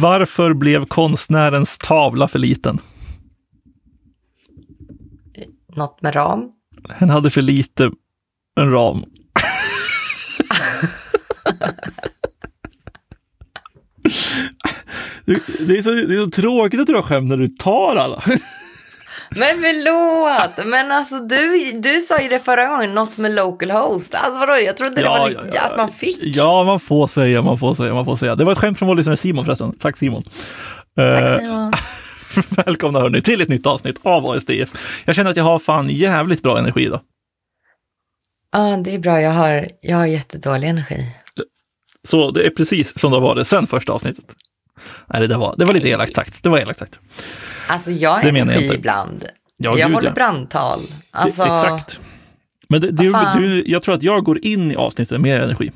Varför blev konstnärens tavla för liten? Något med ram? Han hade för lite en ram. Det är, så, det är så tråkigt att dra skämt när du tar alla. Men förlåt, men alltså du, du sa ju det förra gången, något med local host. Alltså vadå, jag trodde det var ja, ja. att man fick. Ja, man får säga, man får säga, man får säga. Det var ett skämt från vår lyssnare Simon förresten. Tack Simon. Tack eh, Simon. Välkomna hörni till ett nytt avsnitt av ASDF. Jag känner att jag har fan jävligt bra energi idag. Ja, det är bra. Jag har, jag har jättedålig energi. Så det är precis som det har varit sen första avsnittet. Nej, det var, det var lite elakt sagt. Det var elakt sagt. Alltså jag har energi ibland. Ja, jag gud, håller ja. brandtal. Alltså... Det, exakt. Men det, du, du, jag tror att jag går in i avsnittet med mer energi.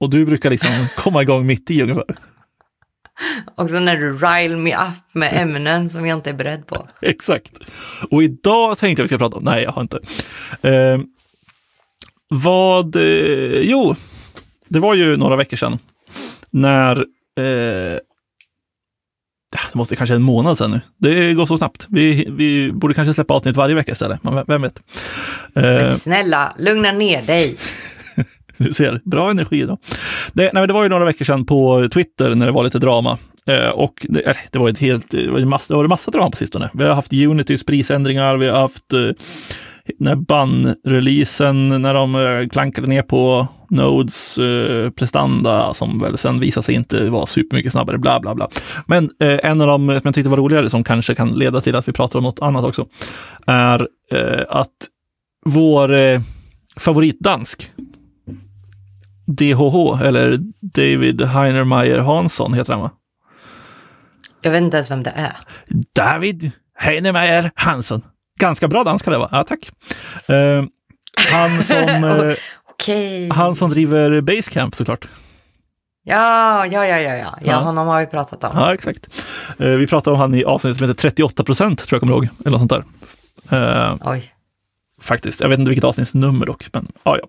Och du brukar liksom komma igång mitt i ungefär. Också när du rile me up med ämnen som jag inte är beredd på. Exakt. Och idag tänkte jag vi ska prata om, nej jag har inte. Eh, vad, eh, jo, det var ju några veckor sedan när eh, det måste kanske en månad sedan nu. Det går så snabbt. Vi, vi borde kanske släppa avsnitt varje vecka istället, men vem vet. Men snälla, lugna ner dig. du ser, bra energi idag. Det, nej, det var ju några veckor sedan på Twitter när det var lite drama. Eh, och det, det, var ett helt, det var en massa, det var massa drama på sistone. Vi har haft Unitys prisändringar, vi har haft eh, när bann-releasen, när de eh, klankade ner på Nodes eh, prestanda som väl sen visade sig inte vara supermycket snabbare, bla bla bla. Men eh, en av dem som jag tyckte var roligare, som kanske kan leda till att vi pratar om något annat också, är eh, att vår eh, favoritdansk, DHH, eller David Heinermeyer Hansson heter han va? Jag vet inte ens vem det är. David Heinermeyer Hansson. Ganska bra danska det va? Ja, tack. Uh, han som... Uh, okay. Han som driver Basecamp såklart. Ja, ja, ja, ja, ja, ja, honom har vi pratat om. Ja, exakt. Uh, vi pratade om han i avsnittet som heter 38 procent, tror jag kommer ihåg, eller något sånt där. Oj. Faktiskt, jag vet inte vilket avsnittsnummer dock, men ja, ja.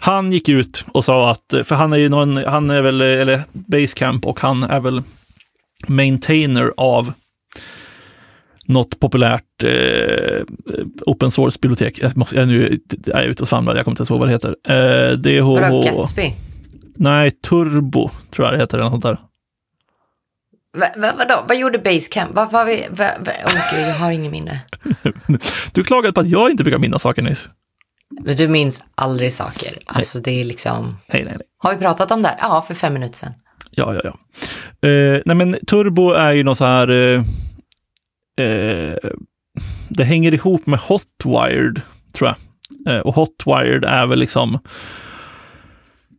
Han gick ut och sa att, för han är ju någon, han är väl, eller Basecamp och han är väl maintainer av något populärt eh, open source-bibliotek. Jag, måste, jag, nu är jag ute och svamlar, jag kommer inte ens ihåg vad det heter. Eh, DHH... Gatsby? Nej, Turbo tror jag det heter, eller något sånt där. Va, va, vadå? Vad gjorde Basecamp? Varför har vi... Va, va, oh, Gud, jag har ingen minne. du klagade på att jag inte brukar minnas saker nyss. Men du minns aldrig saker. Alltså nej. det är liksom... Nej, nej, nej. Har vi pratat om det här? Ja, för fem minuter sedan. Ja, ja, ja. Eh, nej, men Turbo är ju något så här... Eh, eh, det hänger ihop med Hotwired, tror jag. Eh, och Hotwired är väl liksom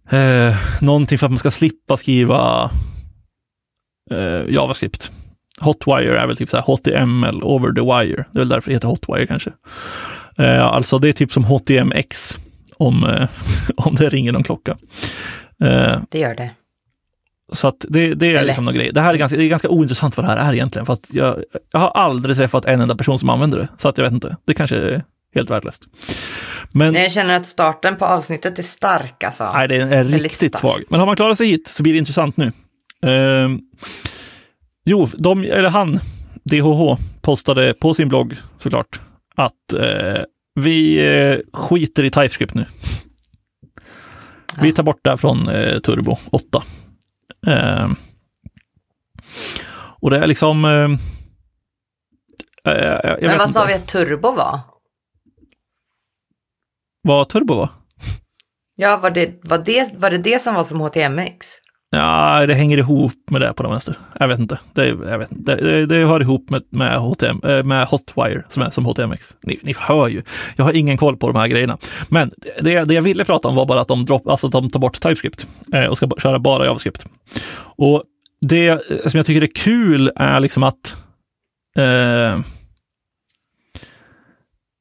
eh, någonting för att man ska slippa skriva eh, JavaScript. Hotwire är väl typ så här HTML over the wire. Det är väl därför det heter Hotwire kanske. Eh, alltså det är typ som HTMX om, eh, om det ringer någon klocka. Eh, det gör det. Så att det, det är Eller? liksom någon grej. Det här är ganska, det är ganska ointressant vad det här är egentligen, för att jag, jag har aldrig träffat en enda person som använder det. Så att jag vet inte, det kanske är helt värdelöst. Men jag känner att starten på avsnittet är stark alltså. Nej, det är, riktigt svag. Men har man klarat sig hit så blir det intressant nu. Uh, jo, de, eller han, DHH, postade på sin blogg såklart att uh, vi uh, skiter i TypeScript nu. Ja. Vi tar bort det från uh, Turbo 8. Uh, och det är liksom... Uh, Men vad sa vi att turbo var? Vad turbo var? Ja, var det, var, det, var det det som var som HTMX? Ja, det hänger ihop med det på den vänster. Jag vet inte. Det, jag vet inte. Det, det, hör ihop med, med, HTM, eh, med Hotwire som är som HTMX. Ni, ni hör ju. Jag har ingen koll på de här grejerna. Men det, det jag ville prata om var bara att de, drop, alltså att de tar bort TypeScript eh, och ska köra bara JavaScript. Och det eh, som jag tycker är kul är liksom att eh,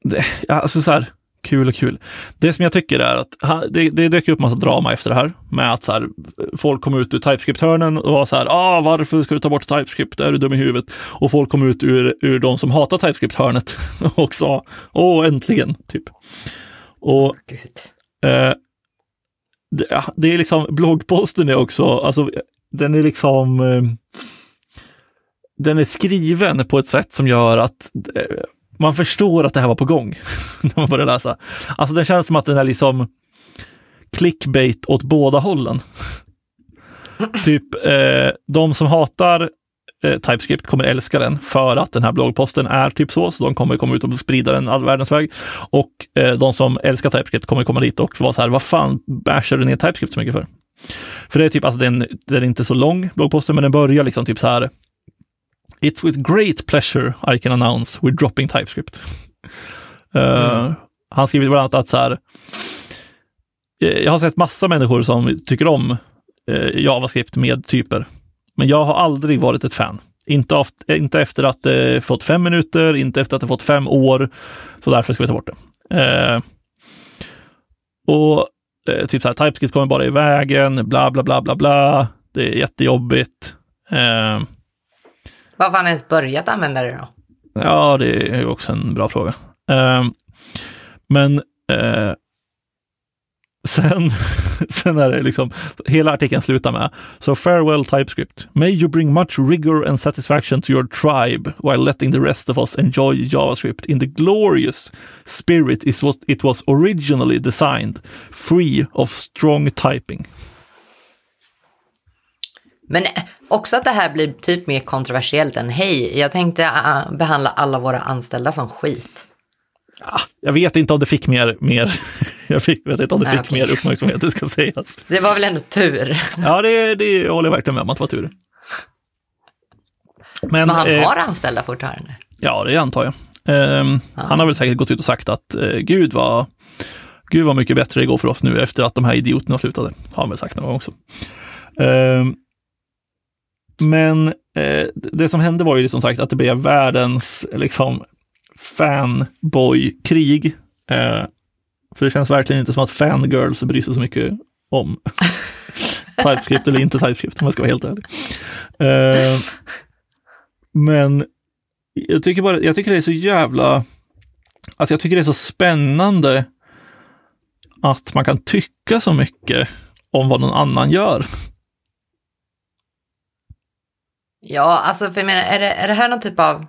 det, alltså så här, kul och kul. Det som jag tycker är att det, det dök upp massa drama efter det här med att så här, folk kom ut ur TypeScript-hörnen och var så här, ah, varför ska du ta bort TypeScript? Är du dum i huvudet? Och folk kom ut ur, ur de som hatar TypeScript-hörnet och sa, åh, äntligen, typ. Och eh, det, det, är liksom, bloggposten är också, alltså den är liksom eh, den är skriven på ett sätt som gör att eh, man förstår att det här var på gång när man börjar läsa. Alltså den känns som att den är liksom clickbait åt båda hållen. typ eh, de som hatar eh, TypeScript kommer älska den för att den här bloggposten är typ så, så de kommer komma ut och sprida den all världens väg. Och eh, de som älskar TypeScript kommer komma dit och vara så här, vad fan bashar du ner TypeScript så mycket för? För det är typ, alltså den, den är inte så lång, bloggposten, men den börjar liksom typ så här, It's with great pleasure I can announce we're dropping TypeScript. Uh, mm. Han skriver bland annat att så här, jag har sett massa människor som tycker om eh, JavaScript med typer. Men jag har aldrig varit ett fan. Inte, av, inte efter att det eh, fått fem minuter, inte efter att det fått fem år. Så därför ska vi ta bort det. Eh, och eh, typ så här, TypeScript kommer bara i vägen, bla bla bla bla bla. Det är jättejobbigt. Varför har han ens börjat använda det då? Ja, det är också en bra fråga. Eh, men eh, Sen, sen är det liksom, hela artikeln slutar med So farewell TypeScript. May you bring much rigor and satisfaction to your tribe while letting the rest of us enjoy JavaScript in the glorious spirit it was originally designed, free of strong typing. Men också att det här blir typ mer kontroversiellt än hej, jag tänkte uh, behandla alla våra anställda som skit. Ja, jag vet inte om det fick mer, mer jag fick, vet inte om det fick okay. mer uppmärksamhet, det ska sägas. Det var väl ändå tur? Ja, det, det håller jag verkligen med om att det var tur. Men, Men han eh, har anställda fortfarande? Ja, det antar jag. Eh, han har väl säkert gått ut och sagt att eh, gud vad Gud vad mycket bättre det går för oss nu efter att de här idioterna slutade. Har han väl sagt någon gång också. Men eh, det som hände var ju som sagt att det blev världens liksom, fanboy-krig. Eh, för det känns verkligen inte som att fangirls bryr sig så mycket om TypeScript eller inte TypeScript om jag ska vara helt ärlig. Eh, men jag tycker, bara, jag tycker det är så jävla, alltså jag tycker det är så spännande att man kan tycka så mycket om vad någon annan gör. Ja, alltså för jag menar, är det, är det här någon typ av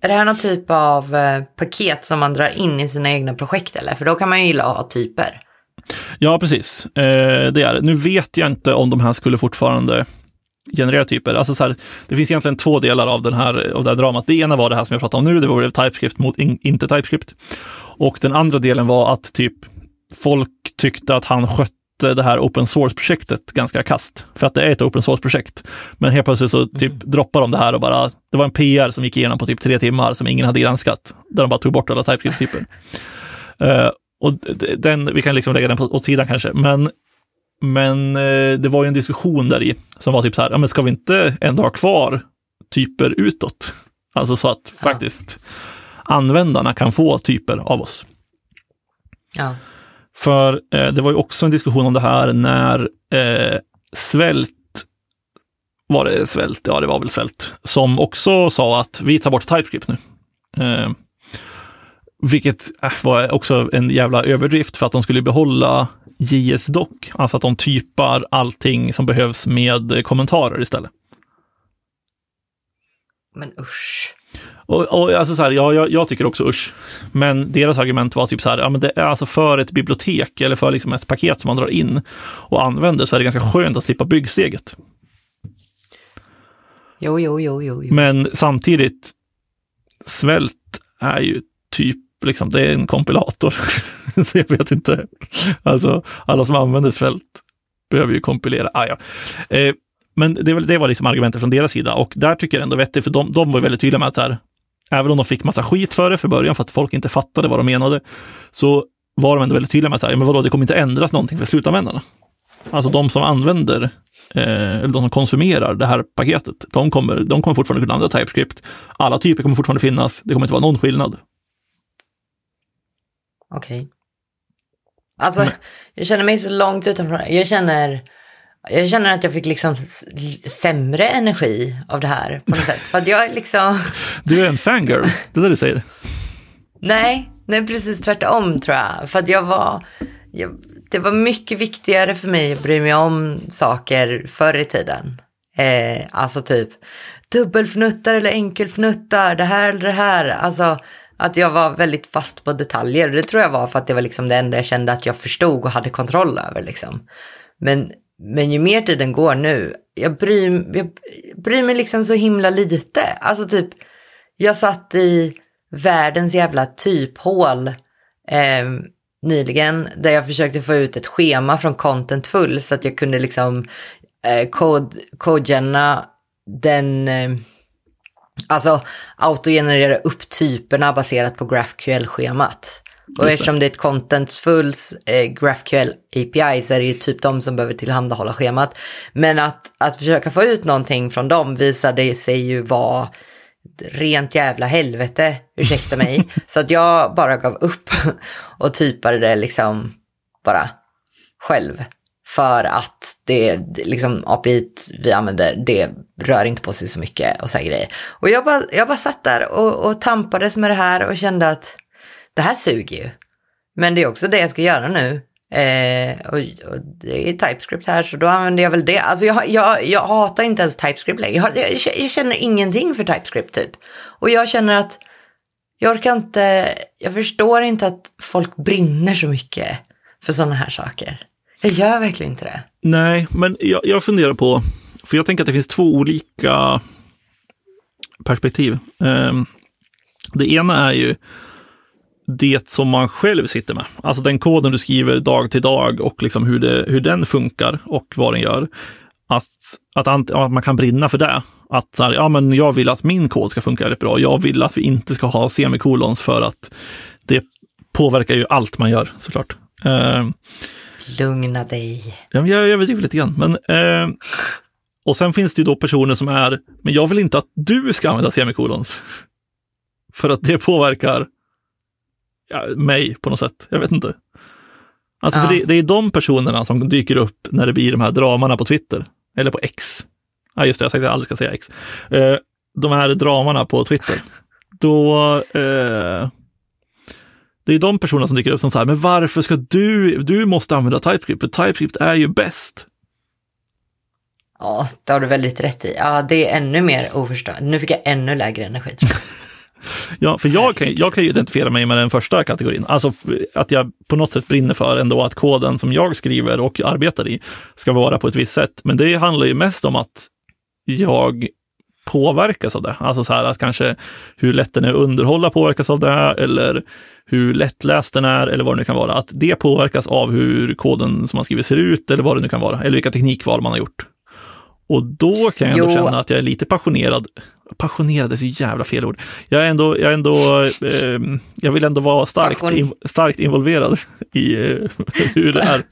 är det här någon typ av eh, paket som man drar in i sina egna projekt eller? För då kan man ju gilla att ha typer. Ja, precis. Eh, det är Nu vet jag inte om de här skulle fortfarande generera typer. Alltså så här, det finns egentligen två delar av, den här, av det här dramat. Det ena var det här som jag pratade om nu, det var TypeScript mot in, inte TypeScript. Och den andra delen var att typ folk tyckte att han skötte det här open source-projektet ganska kast. För att det är ett open source-projekt. Men helt plötsligt så typ mm. droppar de det här och bara, det var en PR som gick igenom på typ tre timmar som ingen hade granskat. Där de bara tog bort alla TypeScript-typer. uh, och den, vi kan liksom lägga den på, åt sidan kanske, men men uh, det var ju en diskussion där i som var typ så här, ja men ska vi inte ändå ha kvar typer utåt? Alltså så att ja. faktiskt användarna kan få typer av oss. Ja. För eh, det var ju också en diskussion om det här när eh, svält var det svält? Ja, det var väl svält. Som också sa att vi tar bort TypeScript nu. Eh, vilket äh, var också en jävla överdrift för att de skulle behålla JS-doc, alltså att de typar allting som behövs med kommentarer istället. Men usch. Och, och alltså så här, ja, jag, jag, tycker också usch. Men deras argument var typ så här, ja men det är alltså för ett bibliotek eller för liksom ett paket som man drar in och använder så är det ganska skönt att slippa byggsteget. Jo, jo, jo, jo. jo. Men samtidigt, svält är ju typ, liksom, det är en kompilator. så jag vet inte. Alltså, alla som använder svält behöver ju kompilera. Ah, ja. Eh, men det, det var liksom argumentet från deras sida och där tycker jag ändå vettigt, för de, de var väldigt tydliga med att här, även om de fick massa skit för det för början, för att folk inte fattade vad de menade, så var de ändå väldigt tydliga med att säga, men vadå, det kommer inte ändras någonting för slutanvändarna. Alltså de som använder, eh, eller de som konsumerar det här paketet, de kommer, de kommer fortfarande kunna använda TypeScript. Alla typer kommer fortfarande finnas, det kommer inte vara någon skillnad. Okej. Okay. Alltså, mm. jag känner mig så långt utanför. Jag känner, jag känner att jag fick liksom sämre energi av det här på något sätt. För att jag liksom... Du är en fangirl, det är det du säger? Nej, nej precis tvärtom tror jag. För att jag var... Jag, det var mycket viktigare för mig att bry mig om saker förr i tiden. Eh, alltså typ dubbelfnuttar eller enkelfnuttar, det här eller det här. Alltså att jag var väldigt fast på detaljer. Det tror jag var för att det var liksom det enda jag kände att jag förstod och hade kontroll över. Liksom. Men, men ju mer tiden går nu, jag bryr, jag bryr mig liksom så himla lite. Alltså typ, jag satt i världens jävla typhål eh, nyligen där jag försökte få ut ett schema från Contentful så att jag kunde liksom eh, code, den, eh, alltså autogenerera upp typerna baserat på GraphQL-schemat. Och eftersom det är ett contentfulls eh, GraphQL API så är det ju typ de som behöver tillhandahålla schemat. Men att, att försöka få ut någonting från dem visade sig ju vara rent jävla helvete, ursäkta mig. så att jag bara gav upp och typade det liksom bara själv. För att det, liksom API vi använder, det rör inte på sig så mycket och så här grejer. Och jag bara, jag bara satt där och, och tampades med det här och kände att det här suger ju. Men det är också det jag ska göra nu. Eh, och, och, det är TypeScript här så då använder jag väl det. Alltså jag, jag, jag hatar inte ens TypeScript längre. Jag, jag, jag, känner ingenting för TypeScript typ. Och jag känner att jag orkar inte, jag förstår inte att folk brinner så mycket för sådana här saker. Jag gör verkligen inte det. Nej, men jag, jag funderar på, för jag tänker att det finns två olika perspektiv. Um, det ena är ju det som man själv sitter med. Alltså den koden du skriver dag till dag och liksom hur, det, hur den funkar och vad den gör. Att, att, att man kan brinna för det. Att så här, ja, men jag vill att min kod ska funka rätt bra. Jag vill att vi inte ska ha semikolons för att det påverkar ju allt man gör såklart. Uh, Lugna dig. Ja, jag överdriver lite grann. Men, uh, och sen finns det ju då personer som är, men jag vill inte att du ska använda semikolons. För att det påverkar ja, mig på något sätt. Jag vet inte. Alltså, ja. för det, det, är de personerna som dyker upp när det blir de här dramana på Twitter. Eller på X. Ja, just det, jag har sagt att jag aldrig ska säga X. Eh, de här dramana på Twitter. Då... Eh, det är de personerna som dyker upp som säger, men varför ska du, du måste använda TypeScript, för TypeScript är ju bäst. Ja, det har du väldigt rätt i. Ja, det är ännu mer oförstående. Nu fick jag ännu lägre energi tror jag. Ja, för jag kan, jag kan identifiera mig med den första kategorin. Alltså att jag på något sätt brinner för ändå att koden som jag skriver och arbetar i ska vara på ett visst sätt. Men det handlar ju mest om att jag påverkas av det. Alltså så här att kanske hur lätt den är att underhålla påverkas av det eller hur lättläst den är eller vad det nu kan vara. Att det påverkas av hur koden som man skriver ser ut eller vad det nu kan vara. Eller vilka teknikval man har gjort. Och då kan jag ändå känna att jag är lite passionerad. Passionerad är så jävla fel ord. Jag är ändå, jag är ändå, eh, jag vill ändå vara starkt, in, starkt involverad i eh, hur det är.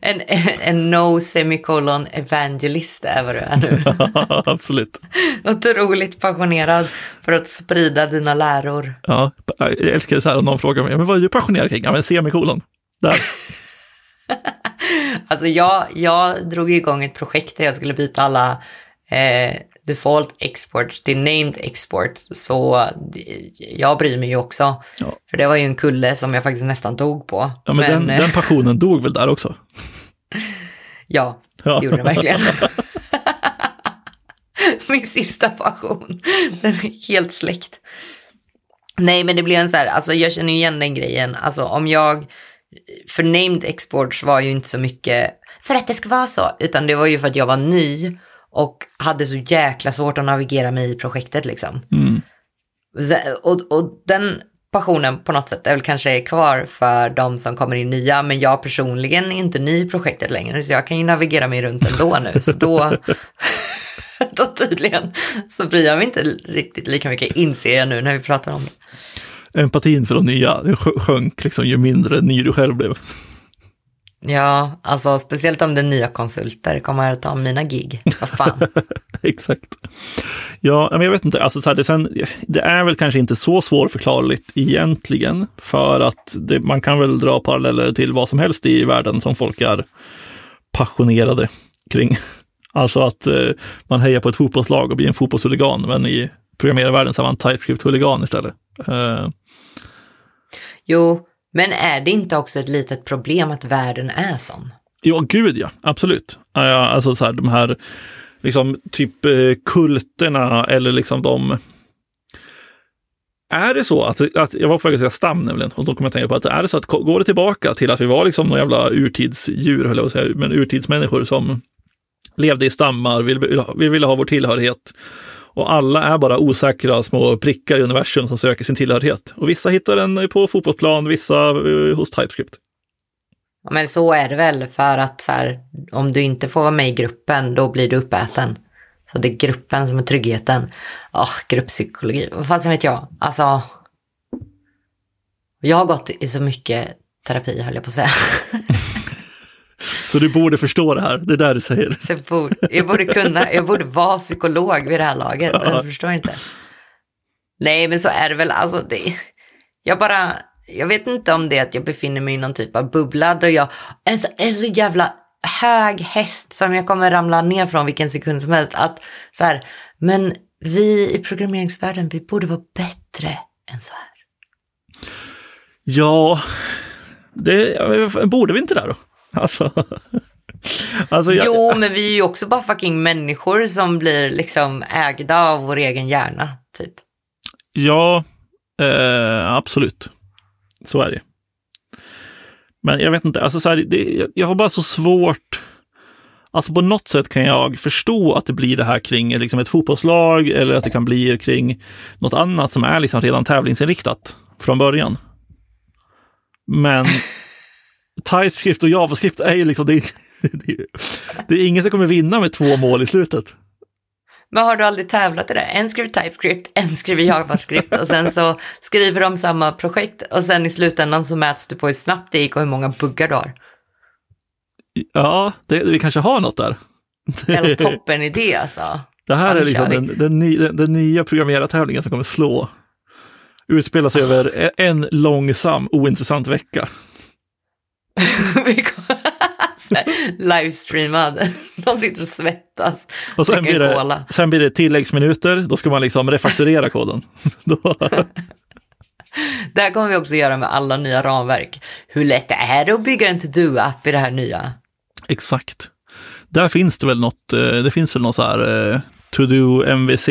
En, en no semicolon evangelist är vad du är nu. Absolut. Otroligt passionerad för att sprida dina läror. Ja, jag älskar så här om någon frågar mig, men vad är du passionerad kring? Ja, men semikolon. Där. alltså jag, jag drog igång ett projekt där jag skulle byta alla eh, default export till named export. Så jag bryr mig ju också. Ja. För det var ju en kulle som jag faktiskt nästan dog på. Ja, men, men den, den, passionen dog väl där också? ja, det gjorde den verkligen. Min sista passion. Den är helt släckt. Nej, men det blir en så här, alltså jag känner igen den grejen. Alltså om jag för named exports var ju inte så mycket för att det ska vara så, utan det var ju för att jag var ny och hade så jäkla svårt att navigera mig i projektet liksom. Mm. Och, och den passionen på något sätt är väl kanske kvar för de som kommer in nya, men jag personligen är inte ny i projektet längre, så jag kan ju navigera mig runt ändå nu, så då, då tydligen så bryr jag mig inte riktigt lika mycket, inser jag nu när vi pratar om det empatin för de nya sjönk liksom ju mindre ny du själv blev. Ja, alltså speciellt om det är nya konsulter kommer att ta mina gig. Vad fan. Exakt. Ja, men jag vet inte, alltså så här, det, sen, det är väl kanske inte så svårförklarligt egentligen, för att det, man kan väl dra paralleller till vad som helst i världen som folk är passionerade kring. Alltså att eh, man hejar på ett fotbollslag och blir en fotbollshuligan, men i programmerarvärlden så är man TypeScript-huligan istället. Uh. Jo, men är det inte också ett litet problem att världen är sån? Ja, gud ja, absolut. Alltså så här, de här liksom typ eh, kulterna eller liksom de är det så att, att jag var på väg att säga stam nämligen, och då kommer jag tänka på att är det så att går det tillbaka till att vi var liksom några jävla urtidsdjur, höll jag att säga, men urtidsmänniskor som levde i stammar, vi, vi ville ha vår tillhörighet. Och alla är bara osäkra små prickar i universum som söker sin tillhörighet. Och vissa hittar den på fotbollsplan, vissa eh, hos TypeScript. Ja, men så är det väl för att så här, om du inte får vara med i gruppen, då blir du uppäten. Så det är gruppen som är tryggheten. Oh, grupppsykologi, vad fan vet jag. Alltså, jag har gått i så mycket terapi höll jag på att säga. Så du borde förstå det här, det är där du säger. Så jag, borde, jag borde kunna, jag borde vara psykolog vid det här laget, ja. jag förstår inte. Nej, men så är det väl, alltså det, jag bara, jag vet inte om det är att jag befinner mig i någon typ av bubbla där jag är så, är så jävla hög häst som jag kommer ramla ner från vilken sekund som helst. Att så här, men vi i programmeringsvärlden, vi borde vara bättre än så här. Ja, det borde vi inte det då? Alltså, alltså jag... Jo, men vi är ju också bara fucking människor som blir liksom ägda av vår egen hjärna, typ. Ja, eh, absolut. Så är det. Men jag vet inte, alltså så här, det, jag har bara så svårt Alltså på något sätt kan jag förstå att det blir det här kring liksom ett fotbollslag eller att det kan bli kring något annat som är liksom redan tävlingsinriktat från början. Men TypeScript och JavaScript är ju liksom, det, det, det är ingen som kommer vinna med två mål i slutet. Men har du aldrig tävlat i det? En skriver TypeScript, en skriver JavaScript och sen så skriver de samma projekt och sen i slutändan så mäts du på hur snabbt det gick och hur många buggar du har. Ja, det, vi kanske har något där. Eller toppen idé alltså. Det här är liksom den, den, den, den nya programmerartävlingen som kommer slå. Utspela sig över en långsam, ointressant vecka. Livestreamad. De sitter och svettas. Och sen blir, det, sen blir det tilläggsminuter, då ska man liksom refakturera koden. det här kommer vi också göra med alla nya ramverk. Hur lätt är det att bygga en to-do-app i det här nya? Exakt. Där finns det väl något, eh, det finns väl något så här eh, to-do MVC,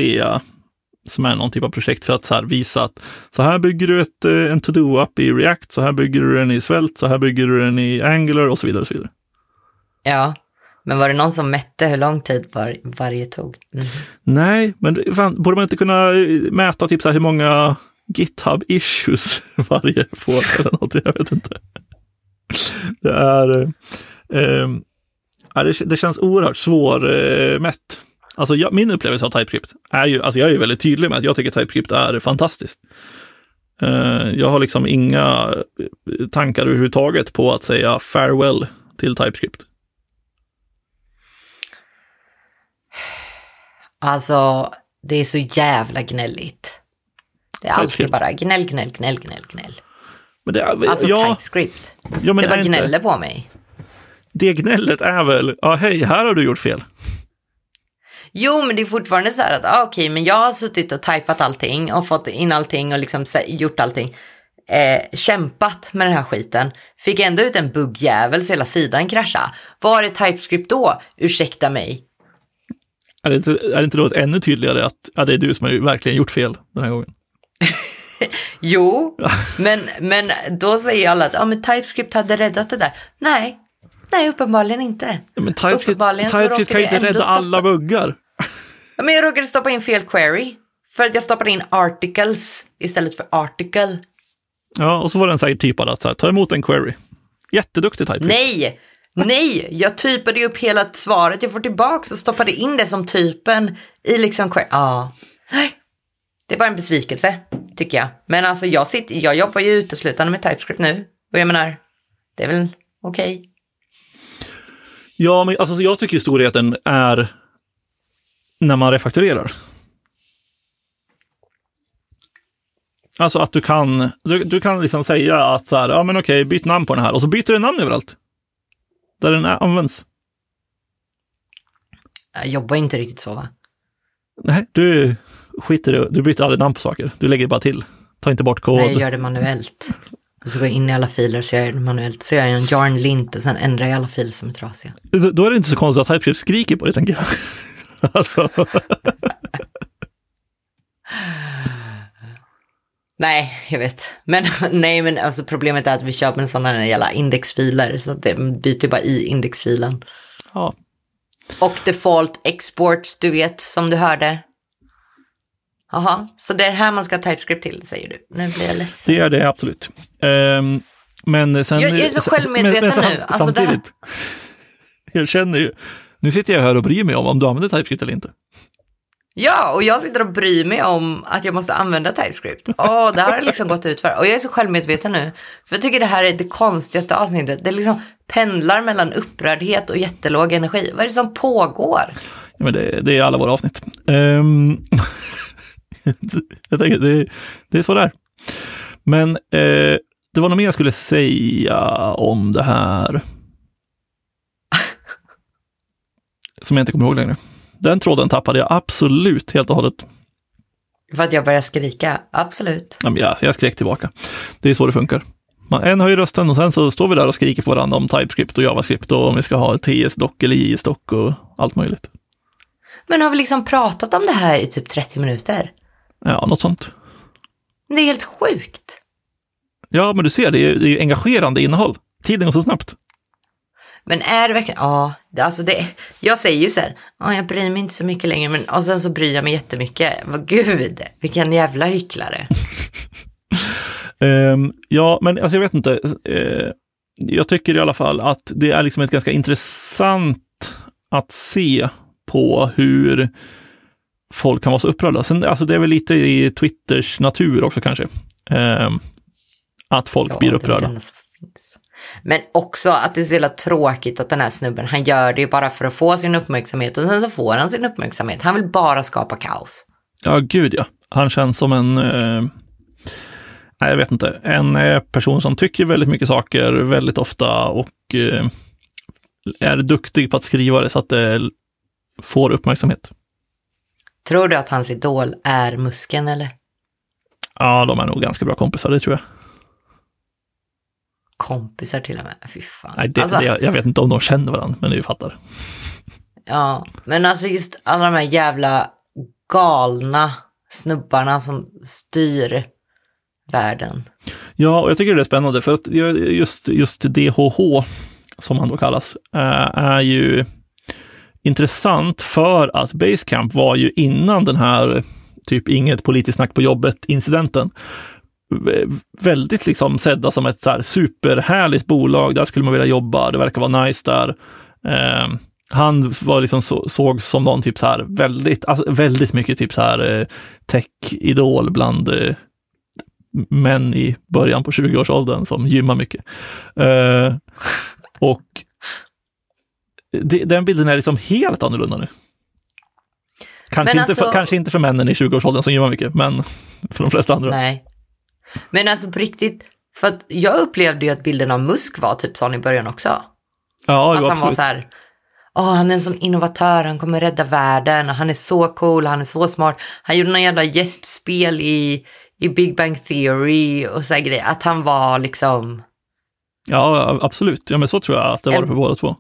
som är någon typ av projekt för att så visa att så här bygger du ett, eh, en to-do-app i React, så här bygger du den i Svelte, så här bygger du den i Angular och så vidare. Och så vidare. Ja, men var det någon som mätte hur lång tid var, varje tog? Mm. Nej, men fan, borde man inte kunna mäta typ så här hur många GitHub issues varje får eller något? Jag vet inte. Det är, eh, eh, det, det känns oerhört svårmätt. Eh, alltså jag, min upplevelse av TypeScript är ju, alltså jag är ju väldigt tydlig med att jag tycker TypeScript är fantastiskt. Eh, jag har liksom inga tankar överhuvudtaget på att säga farewell till TypeScript. Alltså, det är så jävla gnälligt. Det är alltid bara gnäll, gnäll, gnäll, gnäll, gnäll. Men det är, alltså ja, TypeScript. Ja, det bara gnäller på mig. Det gnället är väl, ja hej, här har du gjort fel. Jo, men det är fortfarande så här att, ah, okej, okay, men jag har suttit och typat allting och fått in allting och liksom gjort allting. Eh, kämpat med den här skiten. Fick ändå ut en buggjävel så hela sidan krascha. Var är TypeScript då? Ursäkta mig. Är det inte, är det inte då ännu tydligare att ja, det är du som har verkligen gjort fel den här gången? jo, men, men då säger alla att ja, men TypeScript hade räddat det där. Nej, nej uppenbarligen inte. Ja, men TypeScript, TypeScript kan ju inte rädda alla buggar. Men jag råkade stoppa in fel query. För att jag stoppade in articles istället för article. Ja, och så var den säkert typad att så här, ta emot en query. Jätteduktig TypeScript. Nej, Nej, jag typade upp hela svaret jag får tillbaka och stoppade in det som typen i liksom... Ja, nej. Det är bara en besvikelse, tycker jag. Men alltså jag, sitter, jag jobbar ju uteslutande med TypeScript nu. Och jag menar, det är väl okej. Okay. Ja, men alltså jag tycker storheten är när man refakturerar. Alltså att du kan, du, du kan liksom säga att så här, ja men okej, byt namn på den här och så byter du namn överallt där den används? Jag jobbar inte riktigt så va? Nej, du skiter i Du byter aldrig namn på saker. Du lägger bara till. Ta inte bort kod. Nej, jag gör det manuellt. Och så går jag in i alla filer så gör jag det manuellt. Så gör jag en yarn lint och sen ändrar jag alla filer som är trasiga. Då, då är det inte så konstigt att TypeScript skriker på det, tänker jag. alltså. Nej, jag vet. Men nej, men alltså problemet är att vi köper en sån här jävla indexfiler. Så att det byter bara i indexfilen. Ja. Och default exports, du vet, som du hörde. Jaha, så det är här man ska ha TypeScript till, säger du. Nu blir jag ledsen. Det är det absolut. Um, men sen... Jag, jag är så självmedveten men, men, nu. Alltså samtidigt, här... jag känner ju, nu sitter jag här och bryr mig om om du använder TypeScript eller inte. Ja, och jag sitter och bryr mig om att jag måste använda TypeScript. Åh, det här har liksom gått ut för. Och jag är så självmedveten nu. För jag tycker det här är det konstigaste avsnittet. Det liksom pendlar mellan upprördhet och jättelåg energi. Vad är det som pågår? Ja, men det, det är alla våra avsnitt. Um, jag tänker, det, det är så där. Men eh, det var något mer jag skulle säga om det här. Som jag inte kommer ihåg längre. Den tråden tappade jag absolut helt och hållet. För att jag började skrika, absolut. Ja, jag, jag skrek tillbaka. Det är så det funkar. Man, en höjer rösten och sen så står vi där och skriker på varandra om TypeScript och JavaScript och om vi ska ha TS-dock eller JS-dock och allt möjligt. Men har vi liksom pratat om det här i typ 30 minuter? Ja, något sånt. Det är helt sjukt. Ja, men du ser, det är, det är engagerande innehåll. Tiden går så snabbt. Men är det verkligen, ja, alltså det, jag säger ju så här, ja, jag bryr mig inte så mycket längre, men och sen så bryr jag mig jättemycket. Vad gud, vilken jävla hycklare. um, ja, men alltså jag vet inte. Uh, jag tycker i alla fall att det är liksom ett ganska intressant att se på hur folk kan vara så upprörda. Sen, alltså det är väl lite i Twitters natur också kanske. Um, att folk ja, blir upprörda. Men också att det är så jävla tråkigt att den här snubben, han gör det ju bara för att få sin uppmärksamhet och sen så får han sin uppmärksamhet. Han vill bara skapa kaos. Ja, gud ja. Han känns som en, eh, nej jag vet inte, en eh, person som tycker väldigt mycket saker väldigt ofta och eh, är duktig på att skriva det så att det får uppmärksamhet. Tror du att hans idol är Musken eller? Ja, de är nog ganska bra kompisar, det tror jag kompisar till och med. Fy fan. Nej, det, alltså, det, jag vet inte om de känner varandra, men du fattar. Ja, men alltså just alla de här jävla galna snubbarna som styr världen. Ja, och jag tycker det är spännande för att just, just DHH, som han då kallas, eh, är ju intressant för att Basecamp var ju innan den här typ inget politiskt snack på jobbet-incidenten väldigt liksom sedda som ett så här superhärligt bolag. Där skulle man vilja jobba. Det verkar vara nice där. Eh, han var liksom så, såg som någon typ så här väldigt, alltså väldigt mycket typ så här eh, tech-idol bland eh, män i början på 20-årsåldern som gymmar mycket. Eh, och det, den bilden är liksom helt annorlunda nu. Kanske, alltså, inte för, kanske inte för männen i 20-årsåldern som gymmar mycket, men för de flesta andra. Nej, men alltså på riktigt, för att jag upplevde ju att bilden av Musk var typ sån i början också. Ja, att han absolut. var så här, åh, han är en sån innovatör, han kommer rädda världen, han är så cool, han är så smart. Han gjorde någon jävla gästspel i, i Big Bang Theory och så här grejer, att han var liksom... Ja, absolut. Ja, men så tror jag att det var det för båda två.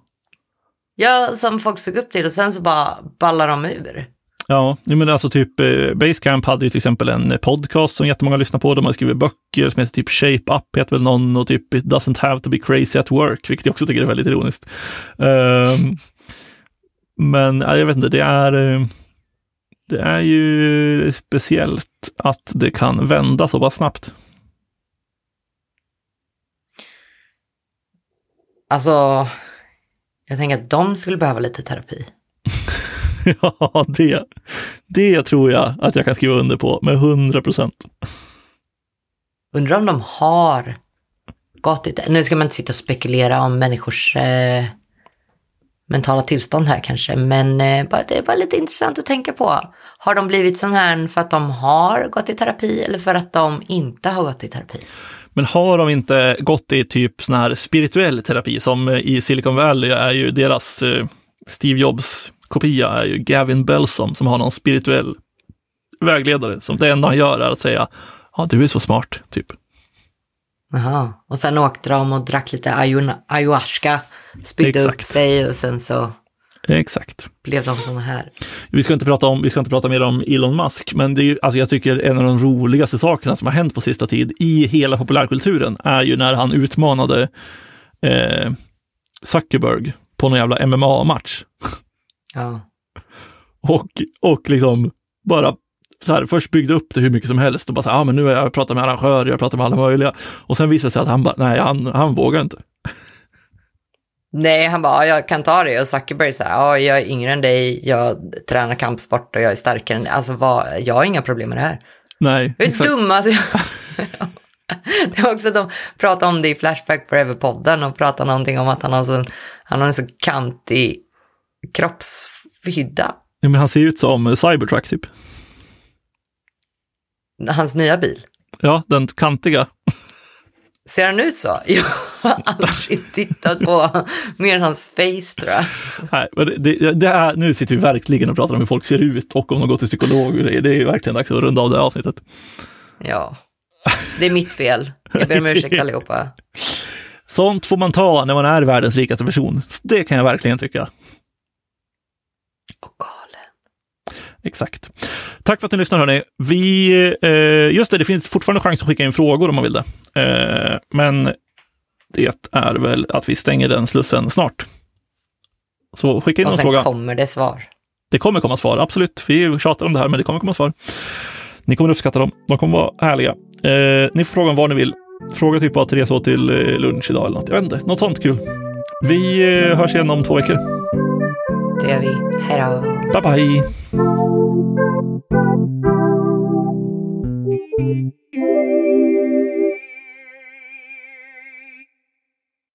Ja, som folk såg upp till och sen så bara ballar de ur. Ja, men alltså typ eh, Basecamp hade ju till exempel en podcast som jättemånga lyssnar på. De har skrivit böcker som heter typ Shape Up, heter väl någon, och typ It doesn't have to be crazy at work, vilket jag också tycker är väldigt ironiskt. Um, men jag vet inte, det är, eh, det är ju speciellt att det kan vända så pass snabbt. Alltså, jag tänker att de skulle behöva lite terapi. ja, det, det tror jag att jag kan skriva under på med 100 procent. Undrar om de har gått ut, nu ska man inte sitta och spekulera om människors eh, mentala tillstånd här kanske, men eh, det är bara lite intressant att tänka på. Har de blivit sån här för att de har gått i terapi eller för att de inte har gått i terapi? Men har de inte gått i typ sån här spirituell terapi som i Silicon Valley är ju deras eh, Steve Jobs kopia är ju Gavin Belsom som har någon spirituell vägledare som det enda han gör är att säga ja, du är så smart, typ. Jaha, och sen åkte de och drack lite ayahuasca, spydde upp sig och sen så Exakt. blev de såna här. Vi ska inte prata, om, vi ska inte prata mer om Elon Musk, men det är, alltså jag tycker en av de roligaste sakerna som har hänt på sista tid i hela populärkulturen är ju när han utmanade eh, Zuckerberg på någon jävla MMA-match. Ja. Och, och liksom bara så här, först byggde upp det hur mycket som helst och bara så här, ah, men nu har jag pratat med arrangörer, jag pratar med alla möjliga. Och sen visade det sig att han bara, nej, han, han vågar inte. Nej, han bara, ja, jag kan ta det. Och Zuckerberg så här, ja, jag är yngre än dig, jag tränar kampsport och jag är starkare än dig. Alltså, vad, jag har inga problem med det här. Nej, är exakt. dum alltså. Det var också att de pratade om det i Flashback Forever-podden och pratade någonting om att han har, så, han har en så kantig kroppshydda. Ja, men han ser ut som Cybertruck typ. Hans nya bil. Ja, den kantiga. Ser han ut så? Jag har aldrig tittat på mer än hans face tror jag. Nej, men det, det, det är, nu sitter vi verkligen och pratar om hur folk ser ut och om de går till psykolog. Det är verkligen dags att runda av det här avsnittet. Ja, det är mitt fel. Jag ber om ursäkt allihopa. Sånt får man ta när man är världens rikaste person. Det kan jag verkligen tycka. Och galen. Exakt. Tack för att ni lyssnar hörni. Vi, eh, just det, det finns fortfarande chans att skicka in frågor om man vill det. Eh, men det är väl att vi stänger den slussen snart. Så skicka in Och någon sen fråga. kommer det svar. Det kommer komma svar, absolut. Vi tjatar om det här, men det kommer komma svar. Ni kommer uppskatta dem. De kommer vara härliga. Eh, ni får fråga om vad ni vill. Fråga typ vad Therese åt till eh, lunch idag eller något. Jag vet inte, något sånt kul. Vi eh, hörs igen om två veckor. Det gör vi hej då. Bye, bye.